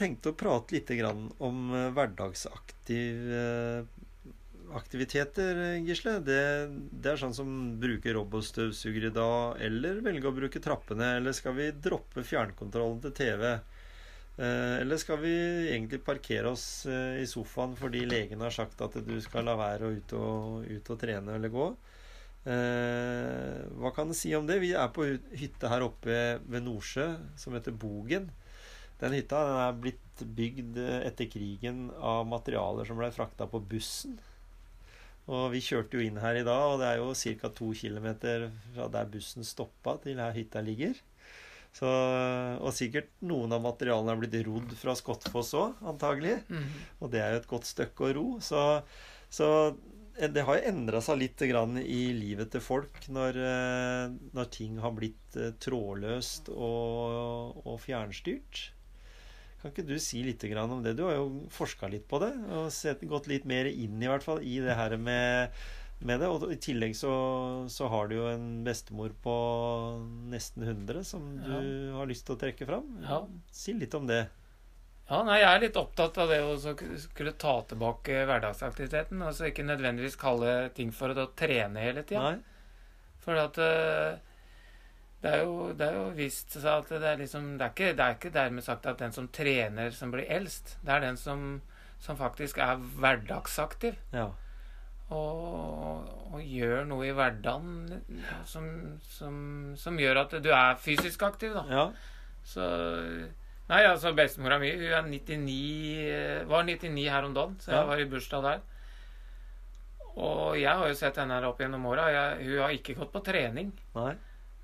Tenkte å prate litt om hverdagsaktiviteter, eh, aktiviteter, eh, Gisle. Det, det er sånn som bruker robotstøvsuger i dag, eller velge å bruke trappene. Eller skal vi droppe fjernkontrollen til TV? Eh, Eller skal vi egentlig parkere oss i sofaen fordi legen har sagt at du skal la være å ut og, ut og trene eller gå? Hva kan du si om det? Vi er på hytte her oppe ved Nordsjø som heter Bogen. Den hytta den er blitt bygd etter krigen av materialer som ble frakta på bussen. Og vi kjørte jo inn her i dag, og det er jo ca. to km fra der bussen stoppa til her hytta ligger. Så, og sikkert noen av materialene er blitt rodd fra Skottfoss òg, antagelig. Og det er jo et godt stykke å ro. Så, så det har jo endra seg litt grann i livet til folk når, eh, når ting har blitt eh, trådløst og, og fjernstyrt. Kan ikke du si litt om det? Du har jo forska litt på det og sett, gått litt mer inn i hvert fall i det her med, med det. Og i tillegg så, så har du jo en bestemor på nesten 100 som du har lyst til å trekke fram. Ja. Si litt om det. Ja, nei, Jeg er litt opptatt av det å skulle ta tilbake hverdagsaktiviteten. Altså ikke nødvendigvis kalle ting for å trene hele tida. For at eh, det er, jo, det er jo vist seg at det er liksom Det er ikke, det er ikke dermed sagt at den som trener, som blir eldst. Det er den som, som faktisk er hverdagsaktiv. Ja. Og, og gjør noe i hverdagen som, som, som gjør at du er fysisk aktiv, da. ja. Så Nei, altså bestemora mi hun er 99, eh, var 99 her om dagen, så jeg Ja. var i bursdag der. Og jeg har jo sett henne her opp gjennom åra. Hun har ikke gått på trening. Nei.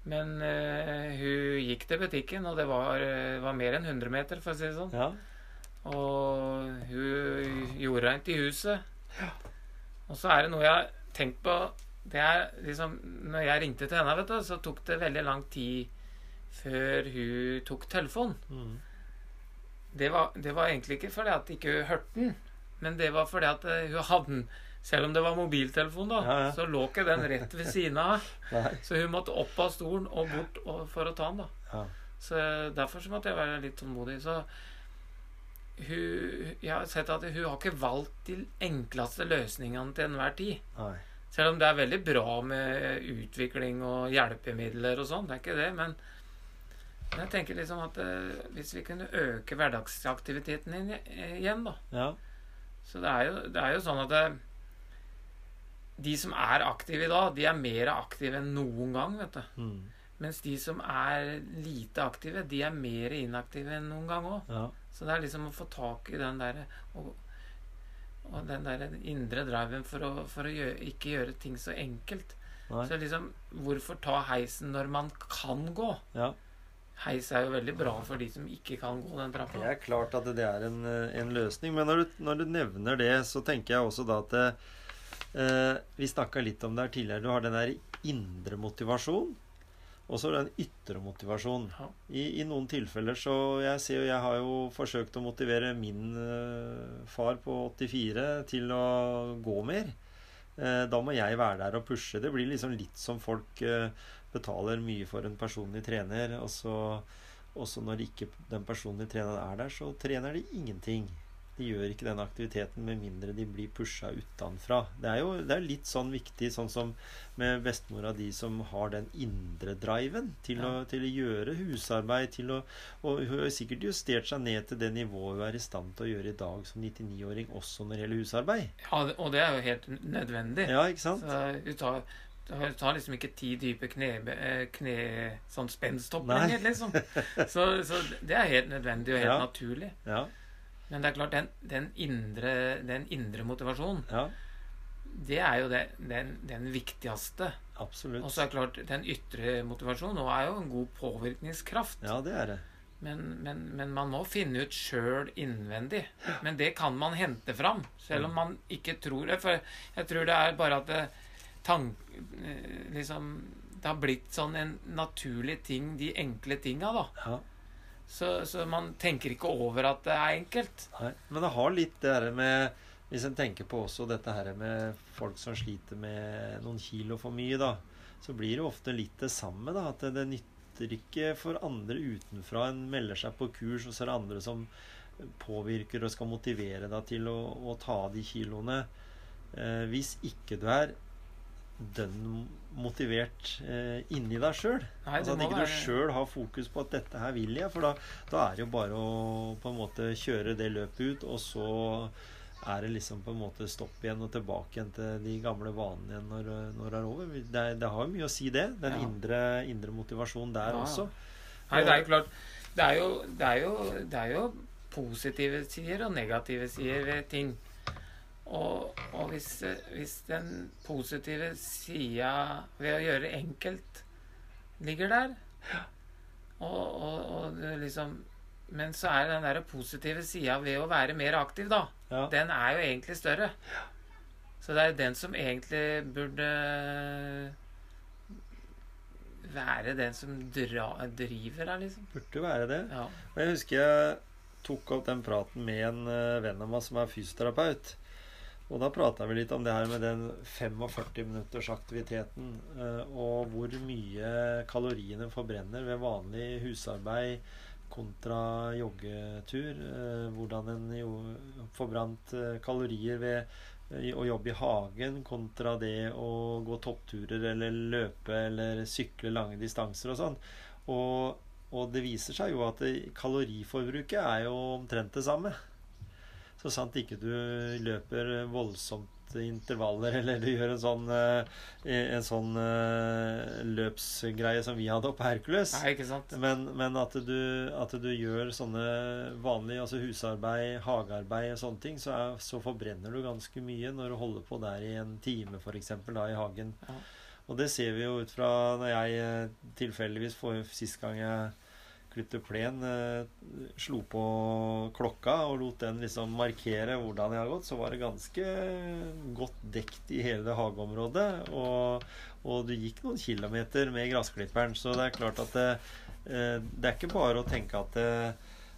Men uh, hun gikk til butikken, og det var, eh, var mer enn 100 meter, for å si det sånn. Ja. Og hun gjorde rent i huset. Og så er det noe jeg har tenkt på Det er liksom Når jeg ringte til henne, vet du, så tok det veldig lang tid før hun tok telefonen. Mm. Det var, det var egentlig ikke fordi at ikke hun hørte den, men det var fordi at eh, hun hadde den Selv om det var mobiltelefon, da, Ja, ja. så lå ikke den rett ved siden av. Så hun måtte opp av stolen og bort og, for å ta den, da. Ja. Så derfor så måtte jeg være litt tålmodig. Så hun, jeg har sett at hun har ikke valgt de enkleste løsningene til enhver tid. Nei. Selv om det er veldig bra med utvikling og hjelpemidler og sånn. Det er ikke det, men jeg tenker liksom at eh, hvis vi kunne øke hverdagsaktiviteten eh, igjen, da Ja. Så det er jo, det er jo sånn at eh, de som er aktive i dag, de er mer aktive enn noen gang, vet du. Mm. Mens de som er lite aktive, de er mer inaktive enn noen gang òg. Ja. Så det er liksom å få tak i den der og, og den der indre driven for å, for å gjøre, ikke gjøre ting så enkelt. Nei. Så liksom, hvorfor ta heisen når man kan gå? Ja. Heis er jo veldig bra for de som ikke kan gå den trappa. Det er klart at det er en, en løsning. Men når du, når du nevner det, så tenker jeg også da at eh, Vi snakka litt om det her tidligere. Du har den der indre motivasjon. Og så den ytre motivasjon. Ja. I, I noen tilfeller så Jeg ser jo jeg har jo forsøkt å motivere min eh, far på 84 til å gå mer. Eh, da må jeg være der og pushe. Det blir liksom litt som folk eh, betaler mye for en personlig trener, og så også når ikke den personlige treneren er der, så trener de ingenting. De gjør ikke den aktiviteten med mindre de blir pusha utenfra. Det er jo det er litt sånn viktig, sånn som med bestemora di som har den indre driven til, å, til å gjøre husarbeid. Til å, og hun har sikkert justert seg ned til det nivået hun er i stand til å gjøre i dag som 99-åring, også når det gjelder husarbeid. Ja, og det er jo helt nødvendig. Ja, ikke sant? Så hun tar, hun tar liksom ikke ti dype kne, eh, kne sånn spensthopp lenger, liksom. Så, så det er helt nødvendig og helt Ja. naturlig. Ja. Men det er klart, den, den, indre, den indre motivasjonen, ja. det er jo det, den, den viktigste. Absolutt. Og så er det klart, den ytre motivasjonen nå er jo en god påvirkningskraft. Ja, det er det. Men, men, men man må finne ut sjøl innvendig. Men det kan man hente fram, selv om man ikke tror det. For jeg tror det er bare at det, tank, eh, liksom, det har blitt sånn en naturlig ting, de enkle tinga, da. Ja. Så, så man tenker ikke over at det er enkelt. Nei. Men det har litt det her med Hvis en tenker på også dette her med folk som sliter med noen kilo for mye, da, så blir det ofte litt det samme. da, At det, nytter ikke for andre utenfra. En melder seg på kurs, og så er det andre som påvirker og skal motivere deg til å, å ta de kiloene. Eh, hvis ikke du er dønn motivert eh, inni deg sjøl. Altså at ikke du sjøl har fokus på at 'dette her vil jeg'. For da, da er det jo bare å på en måte kjøre det løpet ut, og så er det liksom på en måte stopp igjen og tilbake igjen til de gamle vanene igjen når, når det er over. Det, det har jo mye å si, det. Den Ja. indre, indre motivasjonen der Ja. også. Nei, det er jo klart Det er jo, det er jo, det er jo positive sider og negative sider ved ting. Og, og hvis, hvis den positive sida ved å gjøre enkelt ligger der og, og, og liksom Men så er den der positive sida ved å være mer aktiv, da. Ja. Den er jo egentlig større. Så det er den som egentlig burde være den som dra, driver her, liksom. Burde være det. Ja. Og jeg husker jeg tok opp den praten med en eh, venn av meg som er fysioterapeut. Og da prata vi litt om det her med den 45 minutters aktiviteten. eh, Og hvor mye kaloriene forbrenner ved vanlig husarbeid kontra joggetur. eh, Hvordan en jo forbrant eh, kalorier ved å jobbe i hagen kontra det å gå toppturer eller løpe eller sykle lange distanser og sånn. Og, og det viser seg jo at kaloriforbruket er jo omtrent det samme. Så sant ikke du løper voldsomt intervaller, eller du gjør en sånn, eh, en sånn eh, løpsgreie som vi hadde oppe på Hercules. Nei, ikke sant? Men, men at, du, at du gjør sånne vanlige altså husarbeid, hagearbeid og sånne ting, så, er, så forbrenner du ganske mye når du holder på der i en time f.eks. da i hagen. Ja. Og det ser vi jo ut fra når jeg eh, tilfeldigvis får sist gang jeg klippte plen, eh, slo på klokka og lot den liksom markere hvordan jeg har gått, så var det ganske godt dekt i hele det hageområdet. Og, og du gikk noen kilometer med gressklipperen, så det er klart at det, eh, det er ikke bare å tenke at det,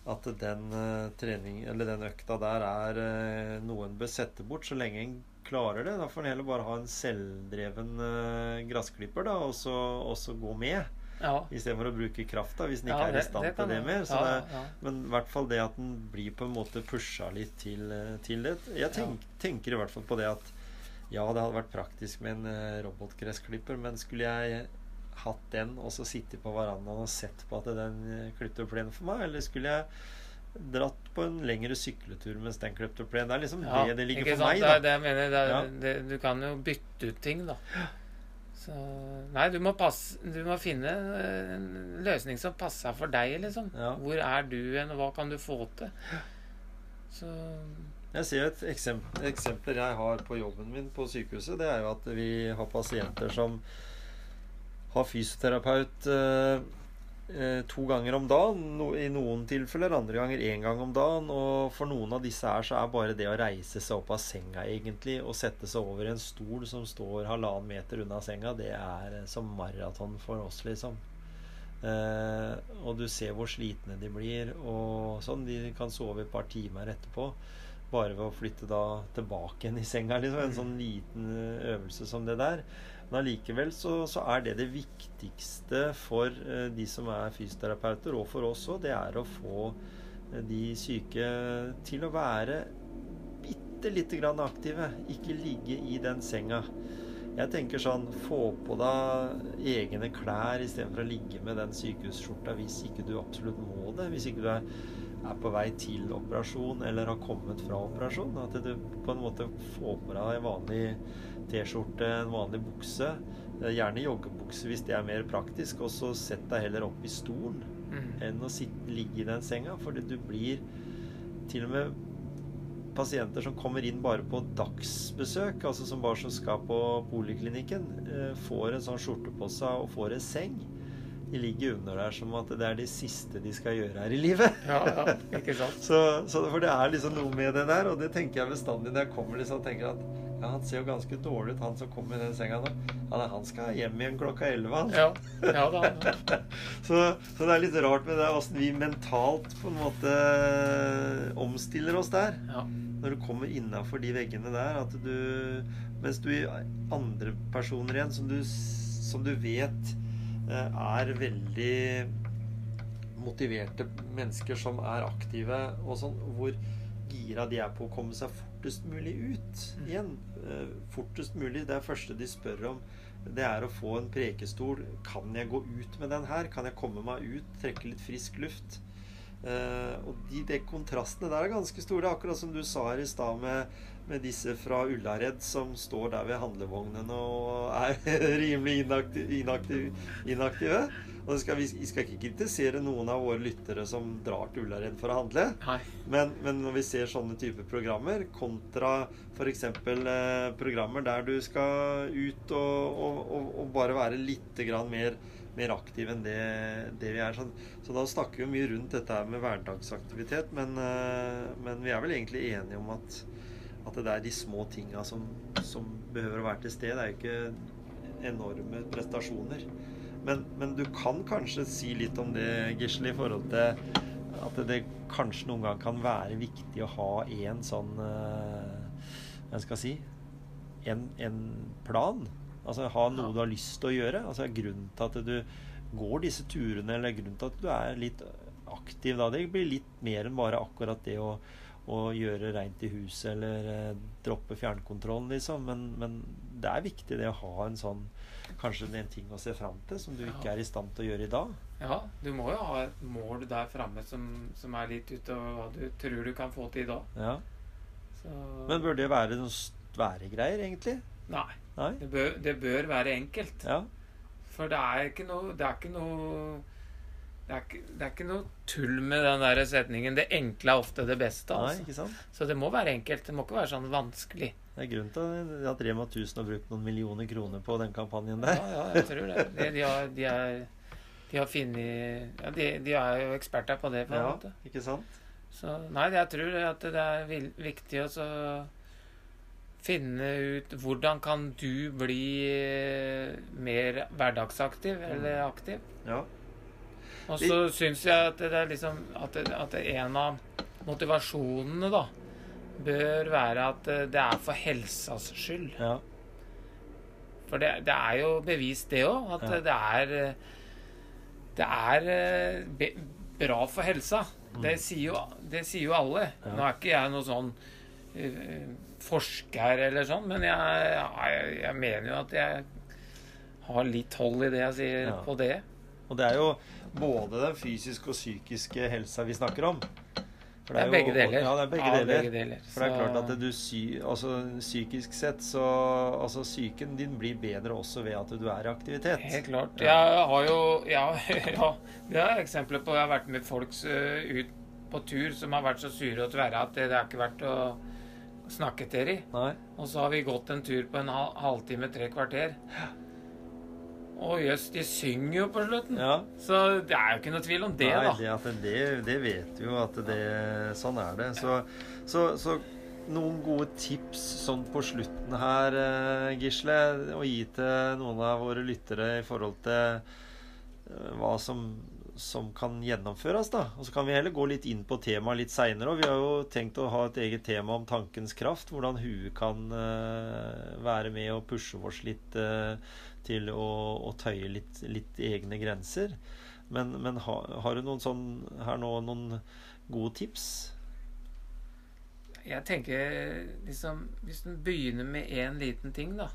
at den eh, trening, eller den økta der er eh, noe en bør sette bort, så lenge en klarer det. Da får en heller bare ha en selvdreven gressklipper og så gå med. Ja. Istedenfor å bruke krafta hvis en ikke Ja, er i stand det til kan det mer. Så Ja, det, men i hvert fall det at den blir på en måte pusha litt til, eh, til det. Jeg tenk, tenker i hvert fall på det at ja, det hadde vært praktisk med en eh, robotgressklipper, men skulle jeg hatt den og så sittet på verandaen og sett på at den klipper plenen plen for meg, eller skulle jeg dratt på en lengre sykletur mens den klippte plenen? Det er liksom Ja, det det ligger for sant? meg, Det da. det det mener. Det Ja. det, du kan jo bytte ut ting, da. Så Nei, du må, passe, du må finne en løsning som passer for deg, liksom. Ja. Hvor er du hen, og hva kan du få til? Så Jeg ser et eksempel, eksempler jeg har på jobben min på sykehuset. Det er jo at vi har pasienter som har fysioterapeut eh, to ganger om dagen. I noen tilfeller andre ganger én gang om dagen. Og for noen av disse her så er bare det å reise seg opp av senga egentlig og sette seg over en stol som står halvannen meter unna senga, det er eh, som maraton for oss, liksom. Eh, og du ser hvor slitne de blir, og sånn. De kan sove et par timer etterpå. Bare ved å flytte da tilbake igjen i senga. Liksom. En sånn liten eh, øvelse som det der. Men allikevel så, så er det det viktigste for eh, de som er fysioterapeuter, og for oss òg, det er å få eh, de syke til å være bitte lite grann aktive. Ikke ligge i den senga. Jeg tenker sånn Få på deg egne klær istedenfor å ligge med den sykehusskjorta hvis ikke du absolutt må det. Hvis ikke du er, er på vei til operasjon eller har kommet fra operasjon. At du på en måte får på deg vanlig T-skjorte, en vanlig bukse. eh, Gjerne joggebukse hvis det er mer praktisk. Og så sett deg heller opp i stolen mm. enn å sitte, ligge i den senga. For du blir til og med pasienter som kommer inn bare på dagsbesøk, altså som bare som skal på poliklinikken, eh, får en sånn skjorte på seg og får en seng. De ligger under der som at det er det siste de skal gjøre her i livet. Ja, ja, ikke sant? Så, så For det er liksom noe med det der, og det tenker jeg bestandig når jeg kommer liksom, tenker at ja, han ser jo ganske dårlig ut, han som kommer i den senga nå. Han, han skal hjem igjen klokka elleve, han. Ja, ja da. Ja. Så, så det er litt rart med det åssen vi mentalt på en måte omstiller oss der. ja. Når du kommer innafor de veggene der, at du Mens du i andre personer igjen, som du, som du vet eh, er veldig motiverte mennesker som er aktive, og sånn, hvor gira de er på å komme seg fortest mulig ut igjen. Eh, Fortest mulig. Det er første de spør om. Det er å få en prekestol. Kan jeg gå ut med den her? Kan jeg komme meg ut? Trekke litt frisk luft? Eh, og de, de kontrastene der er ganske store. Akkurat som du sa her i stad med, med disse fra Ullared som står der ved handlevognene og er rimelig inaktiv, inaktiv, inaktive. Og det skal, vi vi skal ikke kritisere noen av våre lyttere som drar til Ullared for å handle. Men, men når vi ser sånne typer programmer, kontra f.eks. Eh, programmer der du skal ut og, og, og, og bare være litt grann mer, mer aktiv enn det, det vi er. Så, så da snakker vi mye rundt dette med hverdagsaktivitet, men, eh, men vi er vel egentlig enige om at, at det er de små tinga som, som behøver å være til stede. Det er jo ikke enorme prestasjoner. Men, men du kan kanskje si litt om det, Gisle, i forhold til at det kanskje noen gang kan være viktig å ha en sånn eh, Hva skal jeg si en, en plan. Altså ha noe du har lyst til å gjøre. Altså Grunnen til at du går disse turene, eller grunnen til at du er litt aktiv da. Det blir litt mer enn bare akkurat det å, å gjøre rent i huset eller eh, droppe fjernkontrollen, liksom. Men, men det er viktig det å ha en sånn Kanskje en ting å se fram til som du ikke er i stand til å gjøre i dag. Ja, du må jo ha et mål der framme som, som er litt utover hva du tror du kan få til i dag. Ja. Så Men bør det være noen svære greier, egentlig? Nei. Nei? Det bør, det bør være enkelt. Ja. For det er ikke noe Det er ikke noe det er, ikke, det er ikke noe tull med den der setningen 'det enkle er ofte det beste'. Nei, Altså. ikke sant? Så det må være enkelt. Det må ikke være sånn vanskelig. Det er grunnen til at Rema 1000 har brukt noen millioner kroner på den kampanjen der. ja, jeg tror det. De, de, har, de, er, de har finnet ja, de, de er jo eksperter på det. på Ja, måte. ikke sant? Så nei, jeg tror at det er viktig å så finne ut hvordan kan du bli eh, mer hverdagsaktiv eller aktiv. Ja. Og så syns jeg at det er liksom at, det, at det en av motivasjonene da bør være at eh, det er for helsas skyld. ja. For det, det er jo bevist, det òg, at Ja. det er Det er eh, be, bra for helsa. Det, sier jo, det sier jo alle. Mm. Nå er ikke jeg noe sånn forsker eller sånn, men jeg, jeg, jeg mener jo at jeg har litt hold i det jeg sier Ja. på det. Og det er jo både den fysiske og psykiske helsa vi snakker om. For Det er jo- begge deler. Ja, det er begge Ja, deler. begge deler. For det er klart at du sy, altså, psykisk sett så Altså psyken din blir bedre også ved at du er i aktivitet. Helt klart. Ja. Jeg har jo Ja, ja det er eksempler på Jeg har vært med folk eh, ut på tur som har vært så sure og tverre at det, det har ikke vært å snakke til i. Nei. Og så har vi gått en tur på en hal halvtime, tre kvarter. Å jøss, de synger jo på slutten. Ja. Så det er jo ikke noe tvil om det, Nei, da. det, det, det vet vi jo at det Sånn er det. Så, så, så noen gode tips sånn på slutten her, eh, Gisle, å gi til noen av våre lyttere i forhold til eh, hva som, som kan gjennomføres, da. Og så kan vi heller gå litt inn på temaet litt seinere. Vi har jo tenkt å ha et eget tema om tankens kraft. Hvordan huet kan uh, være med og pushe oss litt uh, til å, å tøye litt, litt egne grenser. Men, men ha, har du noen sånn her nå noen gode tips? Jeg tenker liksom Hvis du begynner med én liten ting, da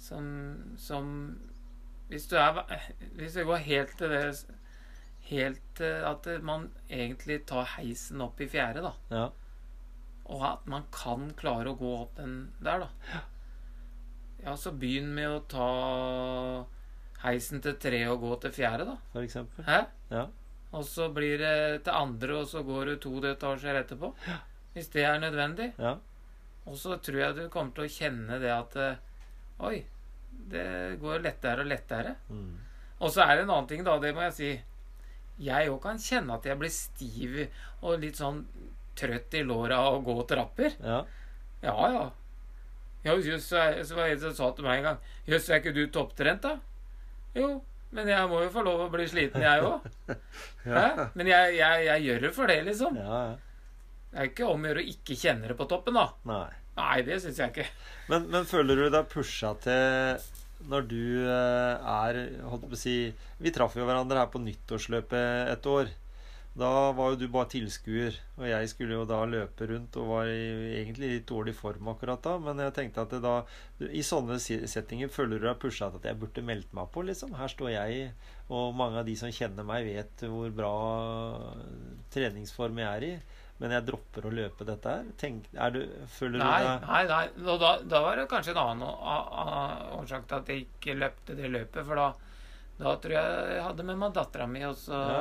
Som, som Hvis du er Hvis det går helt til det Helt at man egentlig tar heisen opp i fjerde, da. Ja. Og at man kan klare å gå opp den der, da. Ja, så begynn med å ta heisen til tre og gå til fjerde, da. For eksempel. Hæ? Ja. Og så blir det til andre, og så går du to etasjer etterpå. Ja. hvis det er nødvendig. Ja. Og så tror jeg du kommer til å kjenne det at eh, Oi, det går lettere og lettere. Mm. Og så er det en annen ting, da. Det må jeg si. Jeg òg kan kjenne at jeg blir stiv og litt sånn trøtt i låra av å gå trapper. ja. Ja, ja. Jo, just, så så var det en som sa til meg en gang Jøss, er ikke du topptrent, da? Jo, men jeg må jo få lov å bli sliten, jeg òg. Ja. Men jeg, jeg, jeg gjør det for det, liksom. ja. ja. Det er ikke om å gjøre å ikke kjenne det på toppen, da. Nei. Nei, det syns jeg ikke. Men, men føler du deg pusha til når du eh, er holdt på å si Vi traff jo hverandre her på nyttårsløpet et år. Da var jo du bare tilskuer, og jeg skulle jo da løpe rundt og var i, egentlig i dårlig form akkurat da. Men jeg tenkte at da I sånne settinger føler du deg pusha til at jeg burde meldt meg på, liksom. Her står jeg, og mange av de som kjenner meg, vet hvor bra treningsform jeg er i. Men jeg dropper å løpe dette her. Tenk, du, føler Nei, du deg nei, nei. Og da, da var det kanskje en annen årsak til at jeg ikke løpte det løpet. For da, da tror jeg jeg hadde med meg dattera mi, og så ja,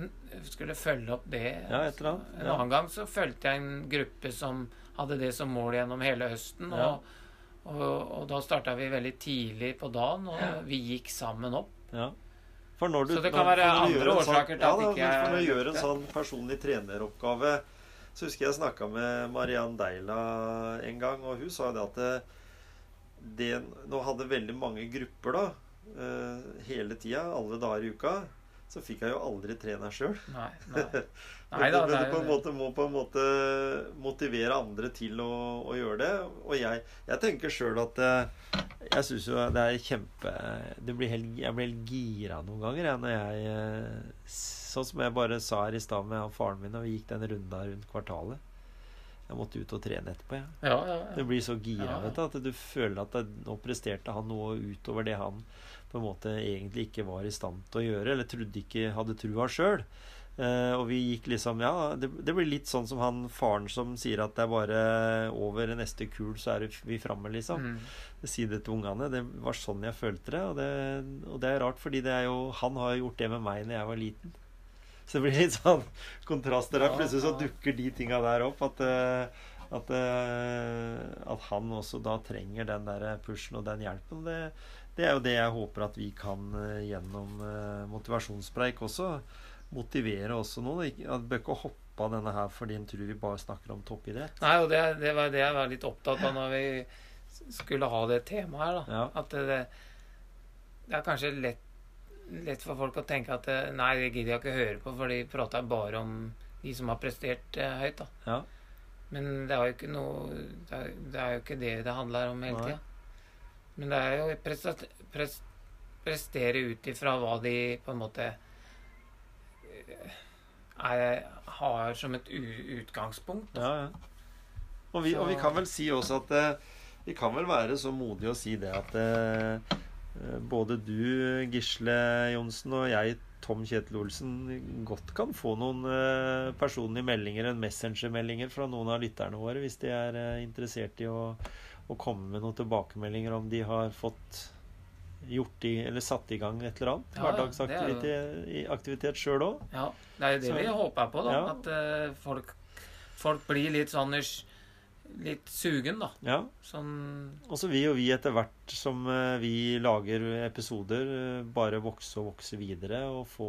ja. skulle følge opp det. Ja, et eller annet. En annen gang så fulgte jeg en gruppe som hadde det som mål gjennom hele høsten. Og, og, og da starta vi veldig tidlig på dagen, og vi gikk sammen opp. Ja. For når du, Så det kan når- være andre en årsaker til ja, at da, ikke jeg gjør en sånn personlig treneroppgave Så husker jeg snakka med Mariann Deila en gang, og hun sa det at det, det Nå hadde veldig mange grupper, da, eh, hele tida, alle dager i uka. Så fikk jeg jo aldri trene sjøl. Nei, Men du på en måte må på en måte motivere andre til å, å gjøre det. Og jeg, jeg tenker sjøl at eh, jeg syns jo det er kjempe det blir helt, Jeg blir helt gira noen ganger jeg, når jeg eh, Sånn som jeg bare sa her i stad med faren min, og vi gikk den runda rundt kvartalet. Jeg måtte ut og trene etterpå. Ja. ja, ja, Du ja. blir så gira vet du, at du føler at det, nå presterte han noe utover det han på en måte egentlig ikke var i stand til å gjøre, eller trodde ikke hadde trua sjøl. Eh, og vi gikk liksom Ja, det, det blir litt sånn som han faren som sier at det er bare over neste kul, så er vi framme, liksom. Mm. Si det til ungene. Det var sånn jeg følte det. Og det, og det er rart, fordi det er jo Han har jo gjort det med meg når jeg var liten. Så det blir litt sånn kontraster der. Plutselig så dukker de tinga der opp. At, eh, at, eh, at han også da trenger den der pushen og den hjelpen. Det, det er jo det jeg håper at vi kan eh, gjennom motivasjonspreik også. Motivere også noen. At bør ikke hoppe av denne her fordi en tror vi bare snakker om toppidrett. Nei, og det, det var det jeg var litt opptatt av når vi skulle ha det temaet her. da. Ja. At det, det er kanskje lett, lett for folk å tenke at eh, nei, det gidder jeg ikke høre på, for de prater bare om de som har prestert eh, høyt. da. Ja. Men det er jo ikke noe Det er, det er jo ikke det det handler om hele tida. Men det er jo å pres, prestere ut ifra hva de på en måte eh, er, har som et utgangspunkt. Ja, ja. Og vi, og vi kan vel si også at Vi kan vel være så modige å si det at både du, Gisle Johnsen, og jeg, Tom Kjetil Olsen, godt kan få noen eh, personlige meldinger, en messengermeldinger fra noen av lytterne våre, hvis de er eh, interessert i å, å komme med noen tilbakemeldinger om de har fått gjort i, eller satt i gang et eller annet. Ja, ja, det er jo- Hverdagsaktivitet i- aktivitet sjøl òg. Ja, det er jo det Så- vi håper på, da. Ja. At eh, folk, folk blir litt sånn Litt sugen, da. Ja. Sånn Og så vil jo vi etter hvert som eh, vi lager episoder, eh, bare vokse og vokse videre og få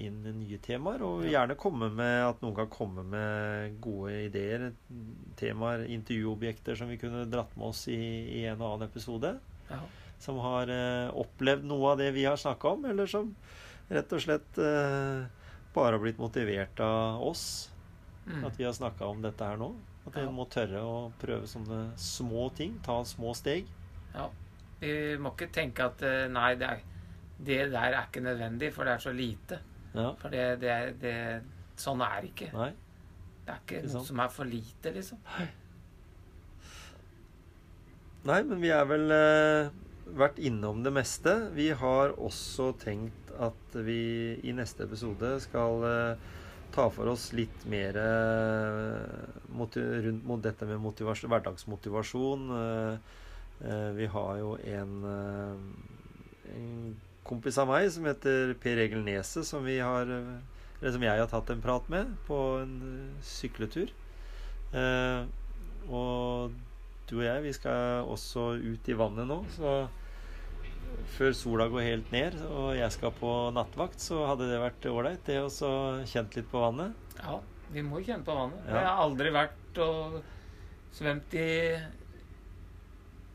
inn nye temaer. Og Ja. gjerne komme med at noen kan komme med gode ideer, temaer, intervjuobjekter som vi kunne dratt med oss i, i en og annen episode. ja. Som har eh, opplevd noe av det vi har snakka om, eller som rett og slett eh, bare har blitt motivert av oss. Mm. At vi har snakka om dette her nå. At en Ja. må tørre å prøve sånne små ting. Ta små steg. ja. Vi må ikke tenke at eh, nei, det, er, det der er ikke nødvendig, for det er så lite. Ja. For det, det, det Sånn er det ikke. Nei. Det er ikke Ikke noe som er for lite, liksom. Nei, men vi er vel eh, vært innom det meste. Vi har også tenkt at vi i neste episode skal eh, ta for oss litt mer eh, rundt mot dette med motivasjon, hverdagsmotivasjon. Eh, eh, vi har jo en, en kompis av meg som heter Per Egil Neset, som vi har eller som jeg har tatt en prat med på en sykletur. Og du og jeg, vi skal også ut i vannet nå, så før sola går helt ned og jeg skal på nattvakt, så hadde det vært ålreit, det å kjent litt på vannet. Ja, vi må kjenne på vannet. Ja. Jeg har aldri vært og svømt i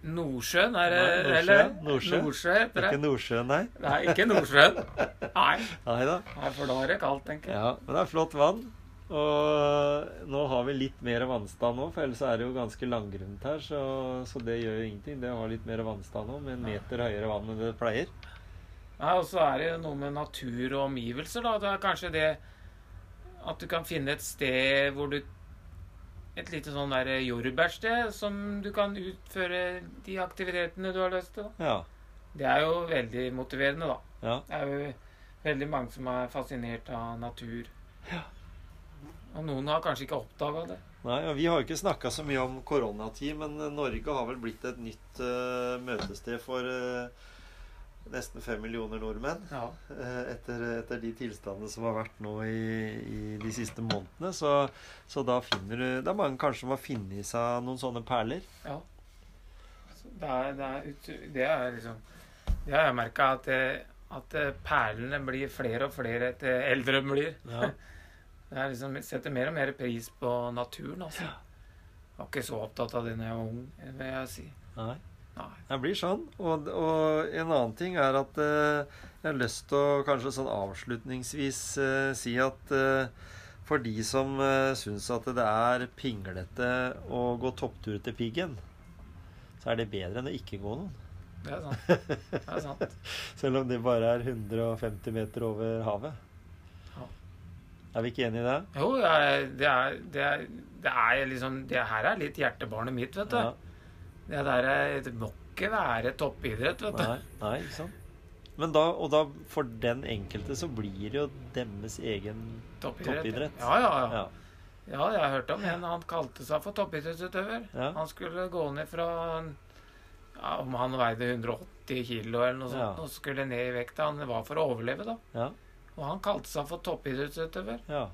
Nordsjøen, er det Nordsjø, eller? Nordsjø. Nordsjø heter det. Ikke Nordsjøen, nei. Nei, ikke Nordsjøen. Nei. Nei da. Nei, for da er det kaldt, tenker jeg. Ja, men det er flott vann. Og nå har vi litt mer vannstand nå, for ellers er det jo ganske langgrunt her. Så, så det gjør jo ingenting. Det har litt mer vannstand nå, med en meter høyere vann enn det pleier. Nei, Og så er det jo noe med natur og omgivelser, da. Det er kanskje det at du kan finne et sted hvor du Et lite sånn der jordbærsted som du kan utføre de aktivitetene du har lyst til. da. Ja. Det er jo veldig motiverende, da. ja. Det er jo veldig mange som er fascinert av natur. Og noen har kanskje ikke oppdaga det. Nei, og Vi har jo ikke snakka så mye om koronatid, men Norge har vel blitt et nytt uh, møtested for uh, nesten fem millioner nordmenn. Ja. Uh, etter, etter de tilstandene som har vært nå i, i de siste månedene. Så, så da finner du Det er mange kanskje som har funnet seg noen sånne perler. ja. Så Det er, det er, ut- det er liksom Det har jeg merka at, at eh, perlene blir flere og flere etter eldre blir. Ja. Det er liksom, setter mer og mer pris på naturen, altså. Jeg var ikke så opptatt av det da jeg var ung, vil jeg si. Nei. Nei. Det blir sånn. Og, og en annen ting er at eh, jeg har lyst til å kanskje sånn avslutningsvis eh, si at eh, for de som uh, syns at det er pinglete å gå topptur til Piggen, så er det bedre enn å ikke gå noen. Det er sant. Det er sant. Selv om det bare er 150 meter over havet. Er vi ikke enige i det? Jo, det er, det er, det er, det er liksom Det her er litt hjertebarnet mitt, vet du. Ja. Det der er- Det må ikke være toppidrett, vet du. Nei, nei, ikke sant? Men da, og da, for den enkelte, så blir det jo deres egen toppidrett. Ja, ja, ja. Ja. Ja, jeg har hørt om en. Han kalte seg for toppidrettsutøver. Ja. Han skulle gå ned fra ja, Om han veide 180 kilo eller noe sånt, og skulle ned i vekta. Han var for å overleve, da. Ja. Og han kalte seg for toppidrettsutøver. ja.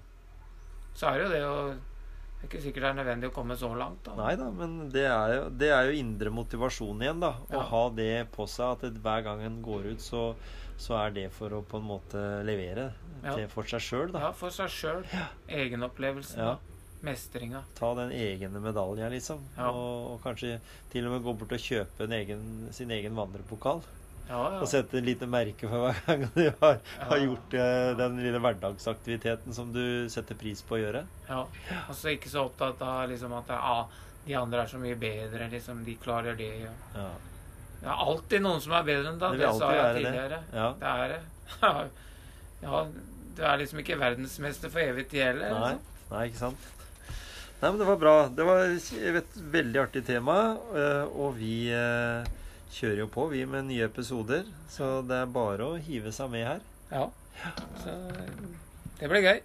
Så er det jo det å Det er ikke sikkert det er nødvendig å komme så langt, da. Nei da, men det er, jo, det er jo indre motivasjon igjen, da. Å Ja. ha det på seg at det, hver gang en går ut, så, så er det for å på en måte levere Ja. til for seg sjøl, da. Ja, for seg sjøl. Egenopplevelsen. Ja. Mestringa. Ta den egne medaljen, liksom. Ja. Og, og kanskje til og med gå bort og kjøpe en egen, sin egen vandrepokal. Og sette et lite merke for hver gang du har, har gjort eh, den lille hverdagsaktiviteten som du setter pris på å gjøre. ja. Og så ikke så opptatt av liksom at ah, de andre er så mye bedre, liksom. De klarer det. Ja. Ja. Det er alltid noen som er bedre enn deg. Det Det, sa jeg tidligere. det. Ja. Det er det. ja, du er liksom ikke verdensmester for evig tid heller. Nei, liksom. nei, ikke sant. Nei, men det var bra. Det var et veldig artig tema, eh, og vi eh, kjører jo på, vi, med nye episoder. Så det er bare å hive seg med her. Ja. Så det blir gøy.